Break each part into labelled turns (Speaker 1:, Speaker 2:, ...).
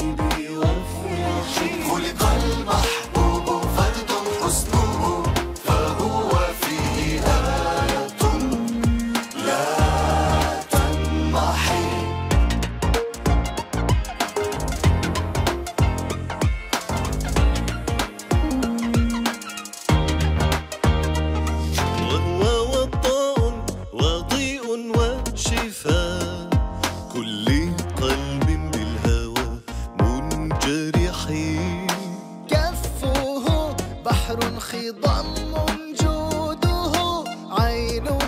Speaker 1: قلبي وافرح
Speaker 2: خلق
Speaker 1: المحب بحر خضم جوده عين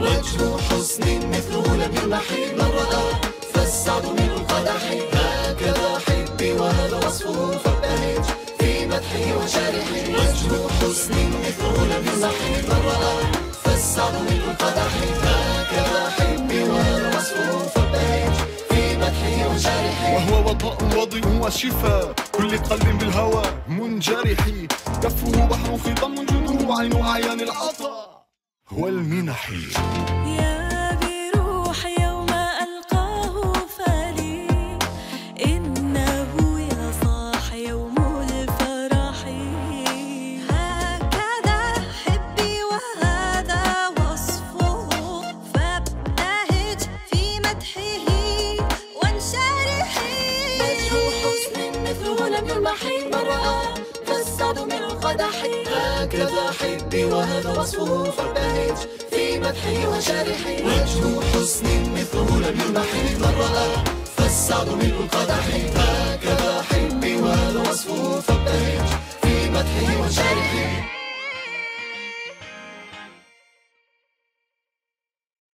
Speaker 1: وجه حسن مثله لم يلمح
Speaker 2: من رأى فالسعد من القدح. هكذا حبي وهذا وصفه فابتهج في مدحه وشارحه وجه حسن مثله لم يلمح من رأى فالسعد من القدح. هكذا حبي وهذا وصفه فابتهج في مدحه وشارحه
Speaker 3: وهو وضاء وضيء وشفاء كل قلب بالهوى منجرح. كفه بحر خضم جنوه عين أعيان العطاء. والمنح
Speaker 4: يا بروح يوم ألقاه فلي. إنه يصاح يوم الفرح. هكذا حبي وهذا وصفه. فابتهج في مدحه وانشرحي
Speaker 2: وجه حسن مثله لم يلمح من فالسعد من القدح. هكذا حبي وهذا وصفه فابتهج في مدحه وشارحه وجه حسن مثله لم يلمح من رأى فالسعد من القدح. هكذا حبي وهذا وصفه وشارحه